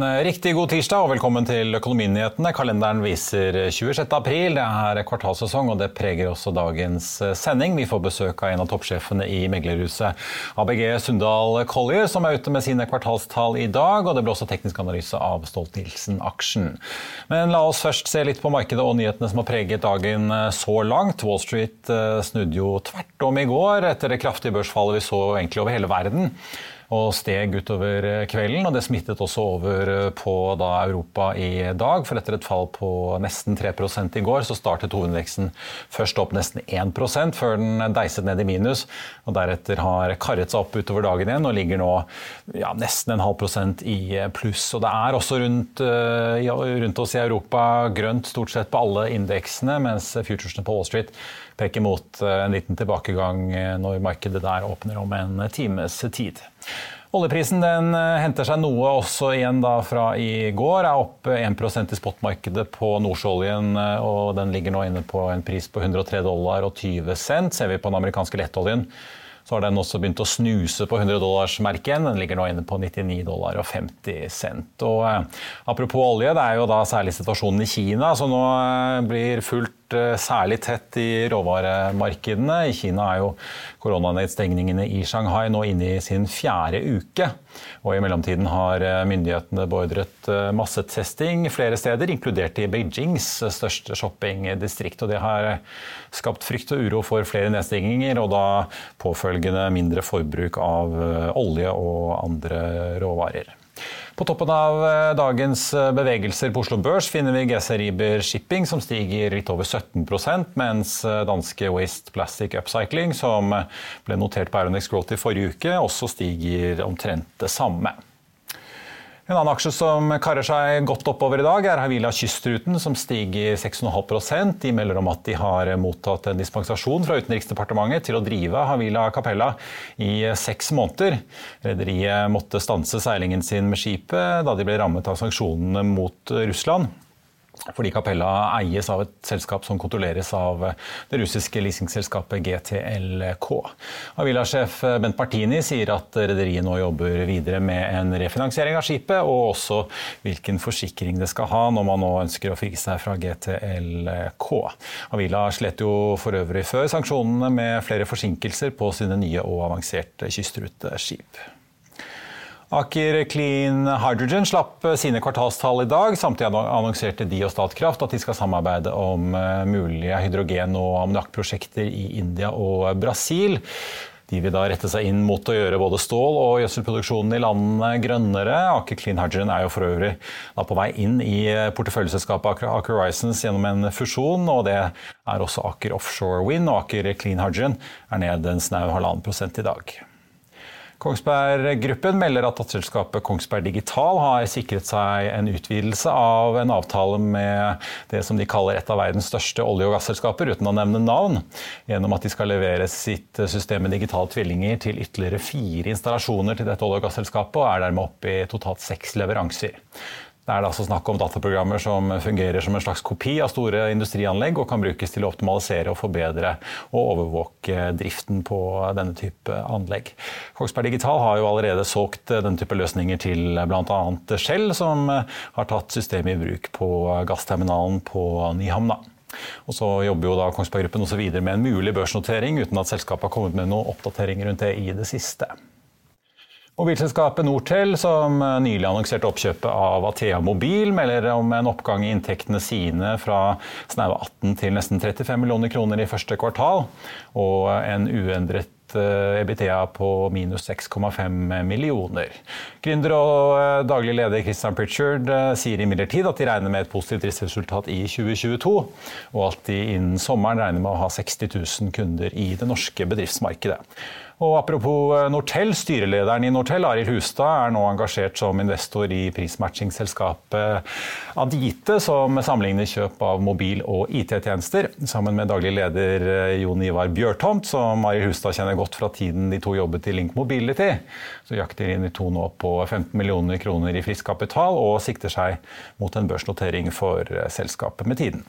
En riktig god tirsdag og velkommen til Økonominyhetene. Kalenderen viser 26. april. Det er kvartalsesong, og det preger også dagens sending. Vi får besøk av en av toppsjefene i meglerhuset ABG Sundal Collier, som er ute med sine kvartalstall i dag. Og det blir også teknisk analyse av Stolt-Nielsen-aksjen. Men la oss først se litt på markedet og nyhetene som har preget dagen så langt. Wall Street eh, snudde jo tvert om i går etter det kraftige børsfallet vi så egentlig over hele verden og steg utover eh, kvelden. og Det smittet også over eh, på da, Europa i dag. for Etter et fall på nesten 3 i går, så startet hovedindeksen først opp nesten 1% før den deiset ned i minus. og Deretter har karret seg opp utover dagen igjen og ligger nå ja, nesten en halv prosent i pluss. og Det er også rundt, rundt oss i Europa grønt stort sett på alle indeksene, mens futuresene på Wall Street peker mot eh, en liten tilbakegang eh, når markedet der åpner om en times tid. Oljeprisen den eh, henter seg noe også igjen da fra i går. Er opp 1% i spotmarkedet på nordsjøoljen, og den ligger nå inne på en pris på 103 dollar og 20 cent. Ser vi på den amerikanske lettoljen, så har den også begynt å snuse på 100-dollarsmerket. Den ligger nå inne på 99 dollar og 50 cent. Og, eh, apropos olje, det er jo da særlig situasjonen i Kina som nå eh, blir fullt Eh, særlig tett i råvaremarkedene. I Kina er jo koronanedstengningene i Shanghai nå inne i sin fjerde uke. Og I mellomtiden har eh, myndighetene beordret eh, massetesting flere steder, inkludert i Beijings største shoppingdistrikt. og Det har skapt frykt og uro for flere nedstenginger, og da påfølgende mindre forbruk av olje og andre råvarer. På toppen av eh, dagens eh, bevegelser på Oslo Børs finner vi GC Riber Shipping, som stiger litt over 17% mens eh, danske Waste Plastic Upcycling, som ble notert på Aeronex Growth i forrige uke, også stiger omtrent det samme. En annen aksje som karer seg godt oppover i dag, er Havila Kystruten, som stiger 6,5 De melder om at de har mottatt en dispensasjon fra Utenriksdepartementet til å drive Havila Capella i seks måneder. Rederiet måtte stanse seilingen sin med skipet da de ble rammet av sanksjonene mot Russland fordi Capella eies av et selskap som kontrolleres av det russiske leasingselskapet GTLK. Avila-sjef Bent Martini sier at rederiet nå jobber videre med en refinansiering av skipet, og også hvilken forsikring det skal ha når man nå ønsker å fri seg fra GTLK. Avila slet jo for øvrig før sanksjonene med flere forsinkelser på sine nye og avanserte kystruteskip. Aker Clean Hydrogen slapp eh, sine kvartalstall i dag. Samtidig annonserte de og Statkraft at de skal samarbeide om eh, mulige hydrogen- og ammoniakkprosjekter i India og Brasil. De vil da rette seg inn mot å gjøre både stål- og gjødselproduksjonen i landene grønnere. Aker Clean Hydrogen er jo for øvrig på vei inn i eh, porteføljeselskapet Aker Horizons gjennom en fusjon. og Det er også Aker Offshore Wind, og Aker Clean Hydrogen er ned en snau halvannen prosent i dag. Kongsberg Gruppen melder at datterselskapet Kongsberg Digital har sikret seg en utvidelse av en avtale med det som de kaller et av verdens største olje- og gasselskaper, uten å nevne navn, gjennom at de skal levere sitt system med digitale tvillinger til ytterligere fire installasjoner til dette olje- og gasselskapet, og er dermed oppe i totalt seks leveranser. Det er altså snakk om dataprogrammer som fungerer som en slags kopi av store industrianlegg og kan brukes til å optimalisere og forbedre og overvåke driften på denne type anlegg. Kongsberg Digital har jo allerede solgt denne type løsninger til bl.a. Shell, som har tatt systemet i bruk på gassterminalen på Nyhamna. Og så jobber jo da Kongsberg Gruppen også videre med en mulig børsnotering, uten at selskapet har kommet med noen oppdatering rundt det i det siste. Mobilselskapet Nortel, som nylig annonserte oppkjøpet av Athea Mobil, melder om en oppgang i inntektene sine fra snaue 18 til nesten 35 millioner kroner i første kvartal, og en uendret EBITDA på minus 6,5 millioner. Gründer og eh, daglig leder Christian Pritchard eh, sier imidlertid at de regner med et positivt driftsresultat i 2022, og at de innen sommeren regner med å ha 60 000 kunder i det norske bedriftsmarkedet. Og apropos eh, Nortel, styrelederen i Nortel, Arild Hustad, er nå engasjert som investor i prismatchingsselskapet Adite, som sammenligner kjøp av mobil- og IT-tjenester. Sammen med daglig leder eh, Jon Ivar Bjørtomt, som Arild Hustad kjenner godt fra tiden de to jobbet i Link Mobility. Så jakter de to nå på 15 millioner kroner i frisk kapital, og sikter seg mot en børsnotering for eh, selskapet med tiden.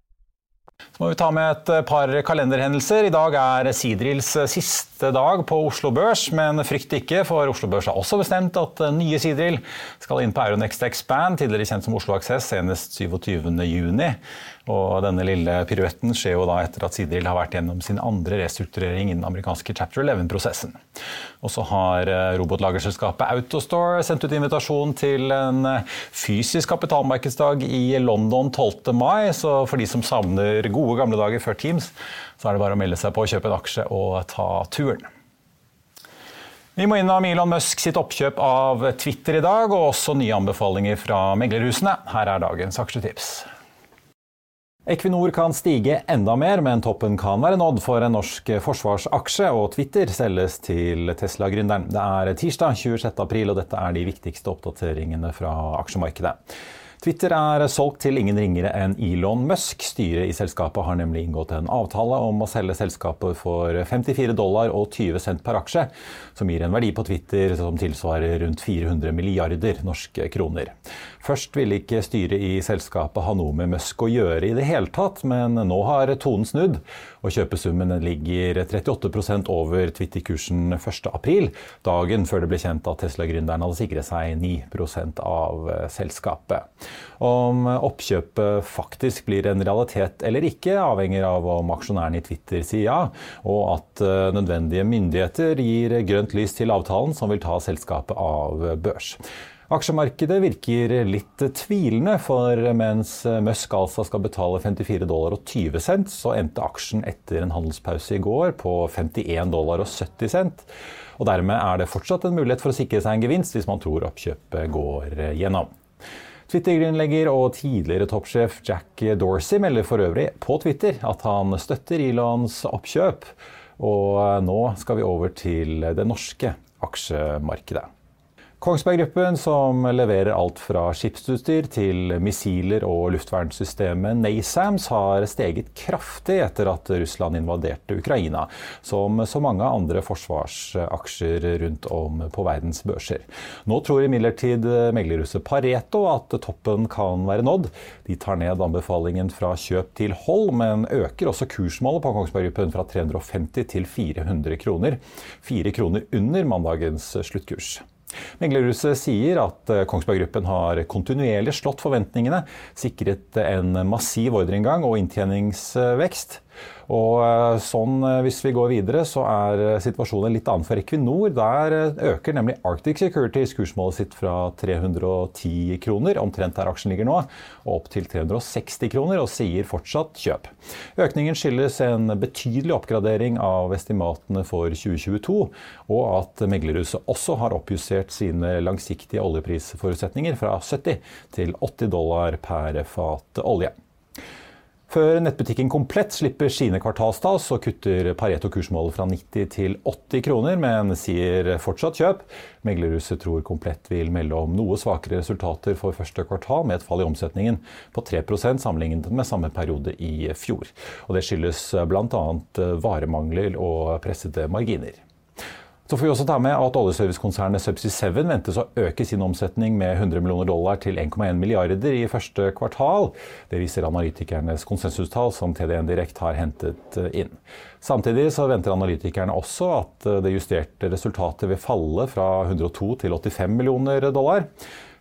Så må vi ta med et eh, par kalenderhendelser. I dag er Sidrils eh, siste dag på Oslo Børs, men frykt ikke, for Oslo Børs har også bestemt at eh, nye Sidril skal inn på Euronext Expand, tidligere kjent som Oslo Access, senest 27.6. Og denne lille piruetten skjer jo da etter at Sidril har vært gjennom sin andre restrukturering i den amerikanske Chapter 11-prosessen. Og så har eh, robotlagerselskapet Autostore sendt ut invitasjon til en eh, fysisk kapitalmarkedsdag i London 12. mai. Så for de som savner gode gamle dager før Teams, så er det bare å melde seg på, kjøpe en aksje og ta turen. Vi må innom Elon Musk sitt oppkjøp av Twitter i dag, og også nye anbefalinger fra meglerhusene. Her er dagens aksjetips. Equinor kan stige enda mer, men toppen kan være nådd for en norsk forsvarsaksje, og Twitter selges til Tesla-gründeren. Det er tirsdag 26. april, og dette er de viktigste oppdateringene fra aksjemarkedet. Twitter er solgt til ingen ringere enn Elon Musk. Styret i selskapet har nemlig inngått en avtale om å selge selskapet for 54 dollar og 20 cent per aksje, som gir en verdi på Twitter som tilsvarer rundt 400 milliarder norske kroner. Først ville ikke styret i selskapet ha noe med Musk å gjøre i det hele tatt, men nå har tonen snudd, og kjøpesummen ligger 38% over Twitter-kursen 1.4, dagen før det ble kjent at Tesla-gründeren hadde sikret seg 9% av selskapet. Om oppkjøpet faktisk blir en realitet eller ikke, avhenger av om aksjonærene i Twitter sier ja, og at eh, nødvendige myndigheter gir grønt lys til avtalen som vil ta selskapet av børs. Aksjemarkedet virker litt tvilende, for mens Musk altså skal betale 54 dollar og 20 cent, så endte aksjen etter en handelspause i går på 51 dollar og 70 cent. Og dermed er det fortsatt en mulighet for å sikre seg en gevinst hvis man tror oppkjøpet går gjennom. Twitter-grunnlegger og tidligere toppsjef Jack Dorsey melder for øvrig på Twitter at han støtter Elons oppkjøp. Og nå skal vi over til det norske aksjemarkedet. Kongsberg Gruppen, som leverer alt fra skipsutstyr til missiler og luftvernsystemet NASAMS, har steget kraftig etter at Russland invaderte Ukraina, som så mange andre forsvarsaksjer rundt om på verdens børser. Nå tror imidlertid meglerhuset Pareto at toppen kan være nådd. De tar ned anbefalingen fra kjøp til hold, men øker også kursmålet på Kongsberg Gruppen fra 350 til 400 kroner. Fire kroner under mandagens sluttkurs. Meglerhuset sier at eh, Kongsberg Gruppen har kontinuerlig slått forventningene, sikret en massiv ordreinngang og inntjeningsvekst. Og eh, sånn, eh, Hvis vi går videre, så er eh, situasjonen litt annen for Equinor. Der øker nemlig Arctic Securities kursmålet sitt fra 310 kroner, omtrent der aksjen ligger nå, og opp til 360 kroner, og sier fortsatt kjøp. Økningen skyldes en betydelig oppgradering av estimatene for 2022, og at meglerhuset også har oppjustert sine langsiktige oljeprisforutsetninger fra 70 til 80 dollar per fat olje. Før nettbutikken Komplett slipper sine kvartalstall, så kutter Pareto kursmålet fra 90 til 80 kroner, men sier fortsatt kjøp. Meglerhuset tror Komplett vil melde om noe svakere resultater for første kvartal, med et fall i omsetningen på 3% sammenlignet med samme periode i fjor. Og det skyldes bl.a. varemangler og pressede marginer. Så får vi også ta med at oljeservicekonsernet Subsea 7 ventes å øke sin omsetning med 100 millioner dollar til 1,1 milliarder i første kvartal. Det viser analytikernes konsensustall som TDN Direkt har hentet eh, inn. Samtidig så venter analytikerne også at eh, det justerte resultatet vil falle fra 102 til 85 millioner dollar.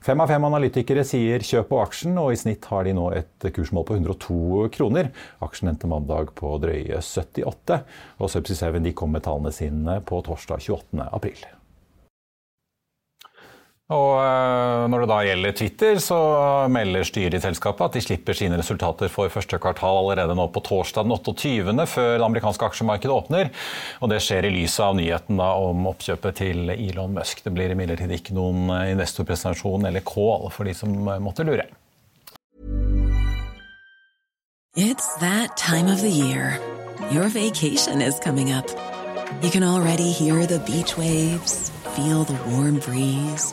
Fem av fem analytikere sier kjøp på aksjen, og i snitt har de nå et kursmål på 102 kroner. Aksjen endte mandag på drøye 78, og Subsea 7 kom med tallene sine på torsdag 28. april. Og eh, Når det da gjelder Twitter, så melder styret i selskapet at de slipper sine resultater for første kvartal allerede nå på torsdag den 28., før det amerikanske aksjemarkedet åpner. Og Det skjer i lys av nyheten om oppkjøpet til Elon Musk. Det blir imidlertid ikke noen investorpresentasjon eller call for de som måtte lure. It's that time of the year. Your vacation is coming up. You can already hear the beach waves. feel the warm breeze,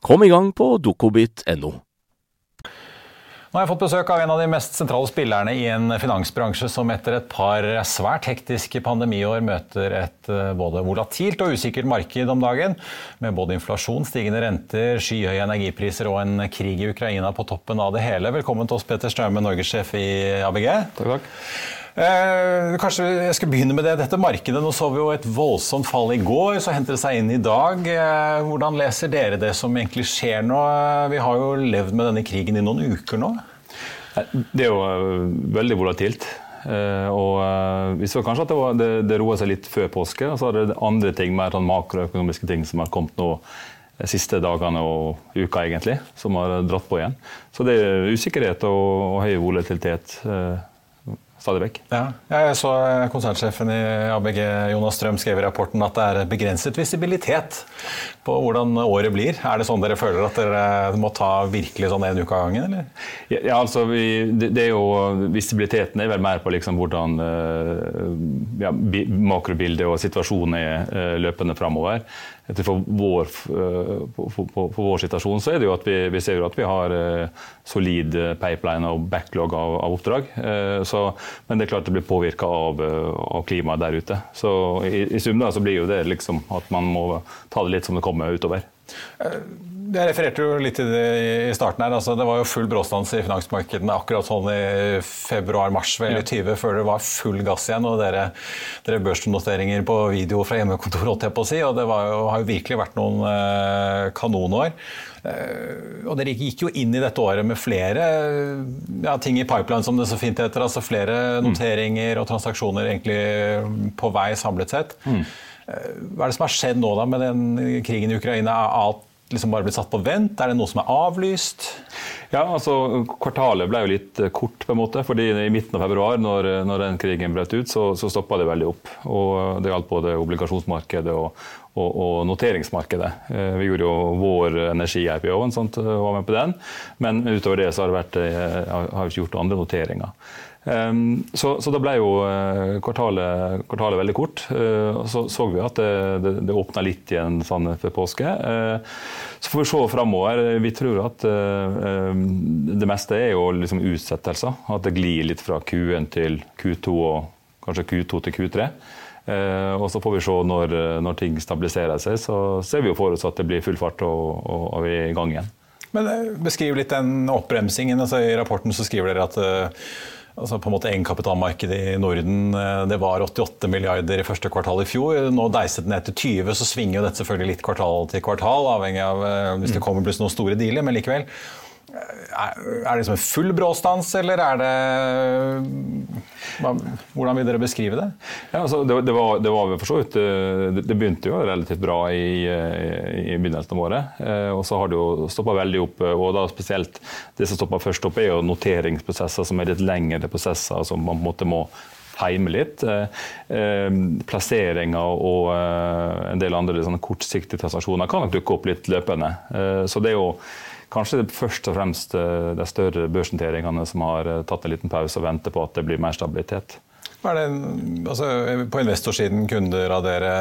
Kom i gang på dokobit.no. Nå har jeg fått besøk av en av de mest sentrale spillerne i en finansbransje som etter et par svært hektiske pandemiår møter et eh, både volatilt og usikkert marked om dagen, med både inflasjon, stigende renter, skyhøye energipriser og en krig i Ukraina på toppen av det hele. Velkommen til oss, Peter Straume, norgessjef i ABG. Takk, takk. Eh, kanskje jeg skal begynne med det. Dette markedet, Nå så vi jo et voldsomt fall i går, så henter det seg inn i dag. Eh, hvordan leser dere det som egentlig skjer nå? Vi har jo levd med denne krigen i noen uker nå. Det er jo eh, veldig volatilt. Eh, og eh, Vi så kanskje at det, var, det, det roa seg litt før påske. og Så er det andre ting, mer sånn makroøkonomiske ting som har kommet nå de siste dagene og uka, egentlig, som har dratt på igjen. Så det er usikkerhet og, og høy volatilitet stadig vekk. Ja, jeg så konsernsjefen i ABG Jonas Strøm skrev i rapporten at det er begrenset visibilitet på hvordan året blir. Er det sånn dere føler at dere må ta virkelig sånn en uke av gangen, eller? Ja, altså vi, det, er jo Visibiliteten er vel mer på liksom hvordan ja, makrobildet og situasjonen er eh, løpende framover for vår, for, for, for, vår situasjon så er det jo at vi, vi ser jo at vi har uh, solid pipeline og backlog av, av oppdrag. Så, men det er klart det blir påvirka av, av, klimaet der ute. Så i, i sum da, så blir jo det liksom at man må ta det litt som det kommer utover. Jeg refererte jo litt til det i starten. her, altså Det var jo full bråstans i finansmarkedene akkurat sånn i februar-mars vel, i 20, før det var full gass igjen. og Dere, dere børsnoteringer på video fra hjemmekontoret, holdt jeg på å si. og Det jo, har jo virkelig vært noen eh, kanonår. Eh, og Dere gikk jo inn i dette året med flere ja, ting i pipeline, som det så fint heter. altså Flere mm. noteringer og transaksjoner egentlig på vei samlet sett. Mm. Eh, hva er det som har skjedd nå da med den krigen i Ukraina? At liksom bare blitt satt på vent? Er det noe som er avlyst? Ja, altså Kvartalet ble jo litt eh, kort, på en måte, fordi i midten av februar, når, når den krigen brøt ut, så, så stoppa det veldig opp. Og Det gjaldt både obligasjonsmarkedet og, og, og noteringsmarkedet. Eh, vi gjorde jo vår energi-IPO og var med på den, men utover det så har, eh, vi ikke gjort andre noteringer. Ehm, så, så, da ble jo eh, kvartalet, kvartalet veldig kort. og så så vi at det, det, det åpna litt igjen sånn før påske. Eh, så får vi se framover. Vi tror at det meste er jo liksom utsettelser. At det glir litt fra Q1 til Q2 og kanskje Q2 til Q3. Og så får vi se når, når, ting stabiliserer seg. Så ser vi jo for oss at det blir full fart og, og, og vi er i gang igjen. Men Beskriv litt den oppbremsingen. Altså, I rapporten så skriver dere at altså på en måte Egenkapitalmarkedet i Norden eh, det var 88 milliarder i første kvartal i fjor. Nå deiset det ned til 20, så svinger jo dette selvfølgelig litt kvartal til kvartal, avhengig av eh, hvis det mm. kommer plutselig noen store dealer. Men likevel. Er det liksom en full bråstans, eller er det Hvordan vil dere beskrive det? Ja, altså, det, det, var, det var for så vidt eh, det, begynte jo relativt bra i, i begynnelsen av året. Eh, og så har det jo stoppa veldig opp. Og da spesielt det som stoppa først opp, er jo noteringsprosesser som er litt lengre prosesser, som man på en måte må heime litt. Eh, plasseringer og en del andre sånn kortsiktige transaksjoner kan nok dukke opp litt løpende. Så det er jo kanskje det først og fremst de større børsnoteringene som har tatt en liten pause og venter på at det blir mer stabilitet. Hva er det, altså, på investorsiden kunder av dere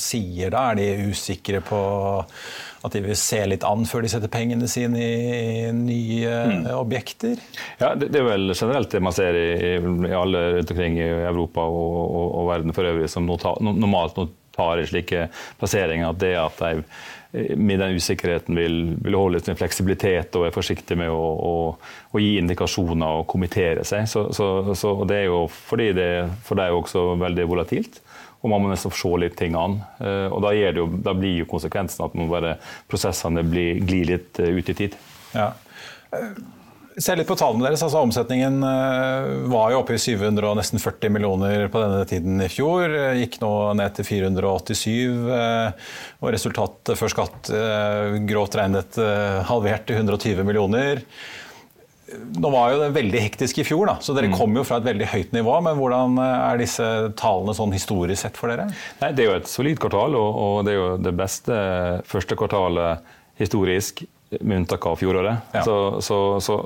sier da? Er de usikre på at de vil se litt an før de setter pengene sine i nye mm. objekter? Ja, det, det, er vel generelt det man ser i, i alle rundt omkring i Europa og, og, og verden for øvrig, som normalt tar i slike plasseringer. at det at de med den usikkerheten vil, vil holde sin fleksibilitet og er forsiktig med å, å, å gi indikasjoner og kommentere seg. Så, så, så, det er jo fordi det for deg også veldig volatilt. Og man må nesten se litt ting an. Eh, og da, jo, da blir jo konsekvensen at bare prosessene blir, glir litt eh, ut i tid. Ja. Se litt på tallene deres. altså Omsetningen eh, var jo oppe i 700 og nesten 40 millioner på denne tiden i fjor. Gikk nå ned til 487. Eh, og resultatet før skatt eh, grovt regnet halvert til 120 millioner. Nå var jo det veldig hektisk i fjor, da, så dere mm. kom jo fra et veldig høyt nivå. Men hvordan er disse tallene sånn historisk sett for dere? Nei, det er jo et solid kvartal, og det er jo det beste første kvartalet historisk med unntak av fjoråret. Ja. Så, så, så,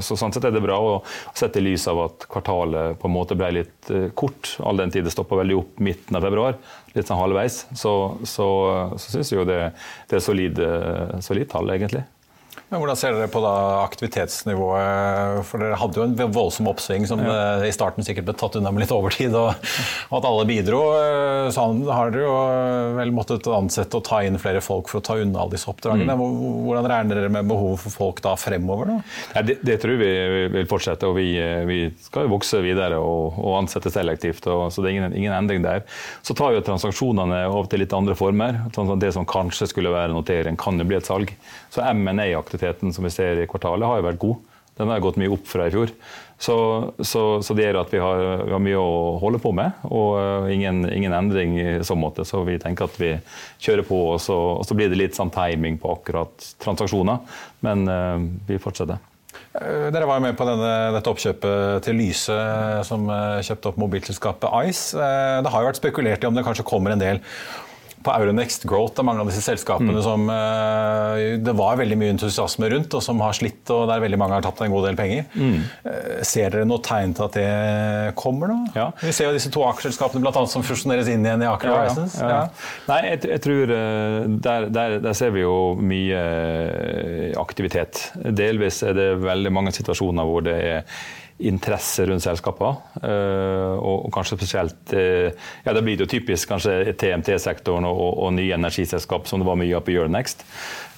så, sånn sett er det bra å sette i lys av at kvartalet på en måte ble litt uh, kort, all den tid det stoppa veldig opp midten av februar, litt sånn halvveis. Så, så, så syns jeg jo det, det er solid, solid tall, egentlig. Men Hvordan ser dere på da aktivitetsnivået? For Dere hadde jo en voldsom oppsving som ja. Eh, i starten sikkert ble tatt unna med litt overtid, og, og at alle bidro. Eh, så har dere jo eh, vel måttet ansette og ta inn flere folk for å ta unna alle disse oppdragene. Mm. Hvordan regner dere med behovet for folk da fremover? Da? Det, det, tror vi vil fortsette, og vi, vi skal jo vokse videre og, og ansette selektivt. Og, så det er ingen, ingen, endring der. Så tar jo transaksjonene over til litt andre former. Sånn det som kanskje skulle være notering, kan jo bli et salg. Så M&A-aktivitet aktiviteten som vi ser i kvartalet, har jo vært god. Den har gått mye opp fra i fjor. Så, så, så det gjør at vi har, vi har, mye å holde på med, og uh, ingen, ingen, endring i så måte. Så vi tenker at vi kjører på, og så, og så blir det litt sånn timing på akkurat transaksjoner. Men uh, vi fortsetter. Eh, dere var jo med på denne, dette oppkjøpet til Lyse, som kjøpte opp mobilselskapet Ice. Det har jo vært spekulert i om det kanskje kommer en del på Euronext Growth er mange av disse selskapene mm. som uh, det var veldig mye entusiasme rundt, og som har slitt, og der veldig mange har tapt en god del penger. Mm. Uh, ser dere noe tegn til at det kommer nå? Ja. Vi ser jo disse to aksjeselskapene blant annet, som fusjoneres inn igjen i Aker ja, Horizons. Ja, Nei, jeg, jeg tror uh, der, der, der, ser vi jo mye aktivitet. Delvis er det veldig mange situasjoner hvor det er interesse rundt selskapene. Eh, og, kanskje spesielt eh, ja Det blir jo typisk kanskje TMT-sektoren og, og, nye energiselskap, som det var mye av på Euronext.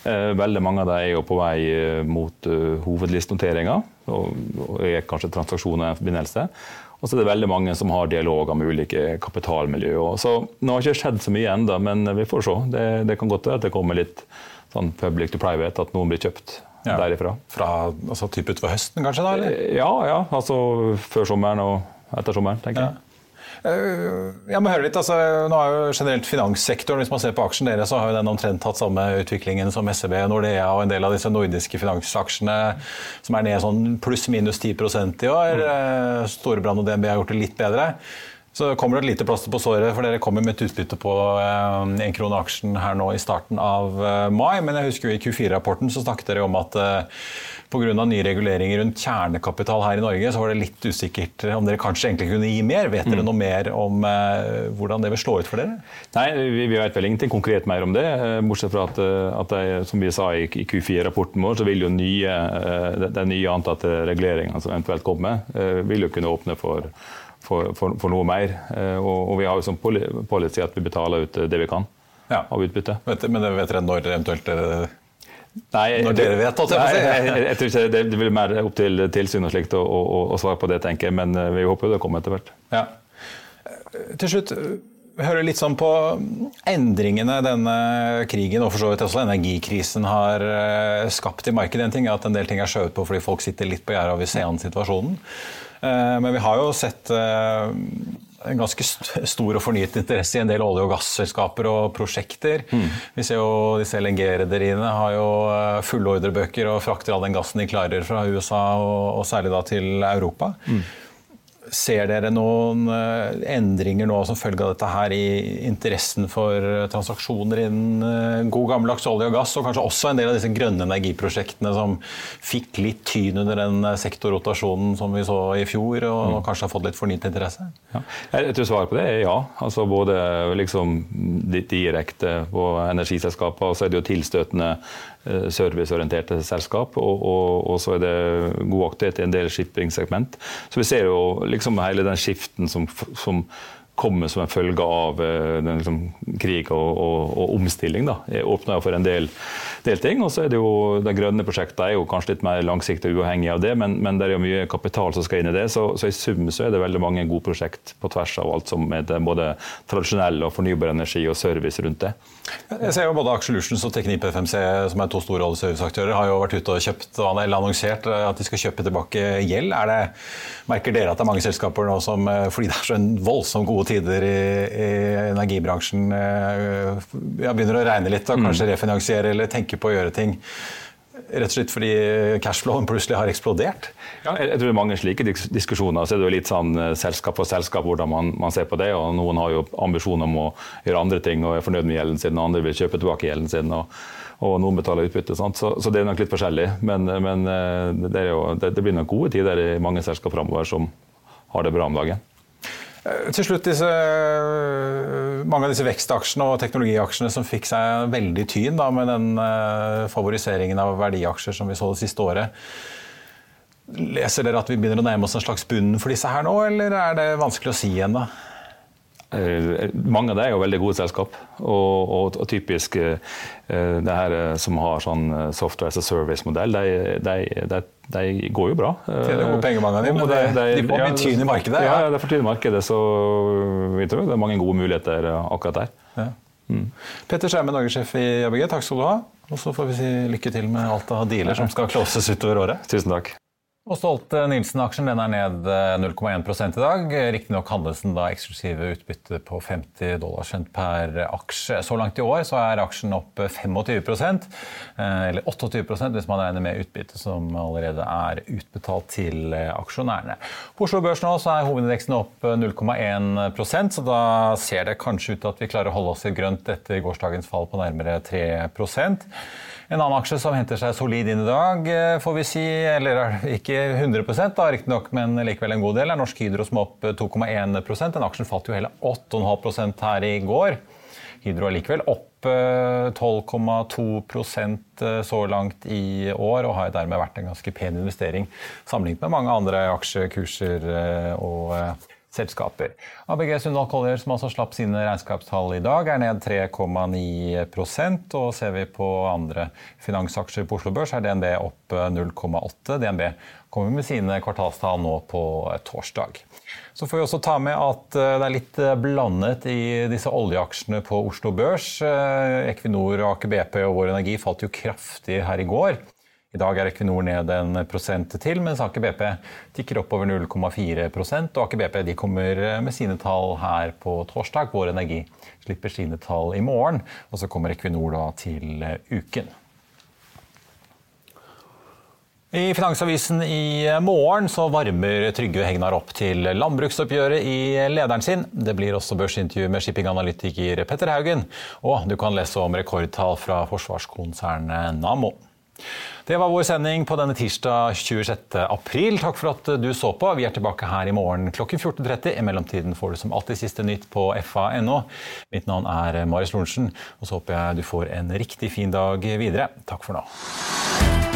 Eh, veldig mange av dem er jo på vei mot hovedlistnoteringer, og, er kanskje transaksjoner i forbindelse. Og så er det veldig mange som har dialoger med ulike kapitalmiljø. Så Nå har ikke skjedd så mye ennå, men vi får se. Det, det kan godt være at det kommer litt sånn public to private, at noen blir kjøpt ja. derifra. Fra altså, typ utover høsten, kanskje? da, eller? Eh, ja, ja. Altså før sommeren og etter sommeren, tenker jeg. Uh, jeg må høre litt, altså, nå er jo generelt Finanssektoren hvis man ser på aksjen deres, så har jo den omtrent hatt samme utviklingen som SEB, Nordea og en del av disse nordiske finansaksjene som er ned sånn pluss-minus 10% i år. Mm. Storebrand og DNB har gjort det litt bedre. Så kommer det et lite plaster på såret, for dere kommer med et utbytte på én eh, krone aksjen her nå i starten av eh, mai. Men jeg husker jo i Q4-rapporten så snakket dere om at eh, pga. nye reguleringer rundt kjernekapital her i Norge, så var det litt usikkert om dere kanskje egentlig kunne gi mer. Vet dere mm. noe mer om hvordan det vil slå ut for dere? Nei, vi, vet vel ingenting konkret mer om det. Bortsett fra at, at det, som vi sa i, Q4-rapporten vår, så vil jo nye, den nye antatte reguleringa som eventuelt kommer, vil jo kunne åpne for for, for, for noe mer. Eh, og, og, vi har jo som policy at vi betaler ut det vi kan ja. av utbytte. Men det vet dere når eventuelt eh, Nei, når dere vet at nei, jeg, jeg, tror ikke det, det blir mer opp til tilsyn og slikt å, å, å, svare på det, tenker jeg. Men eh, vi håper jo det kommer etter hvert. Ja. Til slutt, vi hører litt sånn på endringene denne krigen og for så vidt også energikrisen har skapt i markedet. En ting er at en del ting er skjøvet på fordi folk sitter litt på gjerdet og vil se an situasjonen. Eh, men vi har jo sett eh, en ganske stor og fornyet interesse i en del olje- og gasselskaper og prosjekter. Mm. Vi ser jo disse LNG-rederiene har jo eh, fulle ordrebøker og frakter all den gassen de klarer fra USA, og, og særlig da til Europa. Mm. Ser dere noen eh, endringer nå som følge av dette her i interessen for eh, transaksjoner innen eh, god gammeldags olje og gass, og kanskje også en del av disse grønne energiprosjektene som fikk litt tyn under den sektorrotasjonen som vi så i fjor, og mm. kanskje har fått litt fornyet interesse? Ja. Jeg tror svaret på det er ja. Altså både liksom direkte på energiselskaper, og så er det jo tilstøtende serviceorienterte selskap, og, og, og så er det god aktivitet i en del shipping-segment. Så vi ser jo liksom hele den skiften som, som kommer som en følge av uh, den, liksom, krig og, og, og, omstilling. Da. Åpner for en del, del, ting. Og så er det jo det grønne prosjektet er jo kanskje litt mer langsiktig og uavhengig av det, men, men, det er jo mye kapital som skal inn i det. Så, så, i sum så er det veldig mange gode prosjekt på tvers av alt som er det, både tradisjonell og fornybar energi og service rundt det. Jeg ser jo Både Aksjelutions og Teknip FMC, som er to store oljeserviceaktører, har jo vært ute og kjøpt eller annonsert eh, at de skal kjøpe tilbake gjeld. Er det, merker dere at det er mange selskaper nå som, eh, fordi det er så en voldsom gode tider i, i energibransjen, eh, ja, begynner å regne litt og mm. kanskje refinansiere eller tenke på å gjøre ting? Rett og slett fordi cashflowen plutselig har eksplodert? Ja, jeg tror det er mange slike diskusjoner. Så er det jo litt sånn eh, selskap for selskap hvordan man, man, ser på det. og Noen har jo ambisjon om å gjøre andre ting og er fornøyd med gjelden sin, og andre vil kjøpe tilbake gjelden sin. og, og noen betaler utbytte. Så, så, det er nok litt forskjellig. Men, men eh, det, jo, det, det, blir nok gode tider i mange selskap framover som har det bra om dagen. Eh, til slutt, disse, eh, mange av disse vekstaksjene og teknologiaksjene som fikk seg veldig tyn da, med den uh, favoriseringen av verdiaksjer som vi så det siste året. Leser dere at vi begynner å nærme oss en slags bunn for disse her nå, eller er det vanskelig å si ennå? Eh, mange av dem er jo veldig gode selskap. Og, og, og typisk uh, det her som har sånn software as a service-modell, de, de, de, de, går jo bra. Tjener gode penger, mange av dem, men de, de får mye tyn i markedet? Ja, ja det får tyn i markedet, så vi tror det er mange gode muligheter akkurat der. Ja. Mm. Petter Skjerme, norgessjef i ABG, takk skal du ha. Og så får vi si lykke til med alt av dealer som skal closes utover året. Tusen takk. Og Stolt-Nielsen-aksjen er ned 0,1 eh, i dag. Riktignok handles den da eksklusive utbytte på 50 dollar cent per aksje. Så langt i år så er aksjen opp 25 eh, eller 28% hvis man regner med utbytte som allerede er utbetalt til eh, aksjonærene. På Oslo Børs nå så er hovedindeksen opp 0,1% så da ser det kanskje ut til at vi klarer å holde oss i grønt etter gårsdagens fall på nærmere 3 en annen aksje som henter seg solid inn i dag, eh, får vi si, eller ikke 100% da, riktignok, men likevel en god del, er Norsk Hydro som er opp 2,1 Den aksjen falt jo hele 8,5% her i går. Hydro er likevel opp 12,2 eh, eh, så langt i år, og har dermed vært en ganske pen investering sammenlignet med mange andre aksjekurser og selskaper. ABG Sundal Collier, som altså slapp sine regnskapstall i dag, er ned 3,9% og ser vi på andre finansaksjer på Oslo Børs, er DNB opp 0,8 DNB kommer med sine kvartalstall nå på torsdag. Så får vi også ta med at eh, det er litt eh, blandet i disse oljeaksjene på Oslo Børs. Eh, Equinor, Aker BP og Vår Energi falt jo kraftig her i går. I dag er Equinor ned en prosent til, mens Aker BP tikker opp over 0,4 og Aker BP kommer med sine tall her på torsdag. Vår Energi slipper sine tall i morgen, og så kommer Equinor da til uken. I Finansavisen i morgen så varmer Trygve Hegnar opp til landbruksoppgjøret i lederen sin. Det blir også børsintervju med shippinganalytiker Petter Haugen. Og du kan lese om rekordtall fra forsvarskonsernet Nammo. Det var vår sending på denne tirsdag 26. april. Takk for at du så på. Vi er tilbake her i morgen klokken 14.30. I mellomtiden får du som alltid siste nytt på fa.no. Mitt navn er Marius Lorentzen, og så håper jeg du får en riktig fin dag videre. Takk for nå.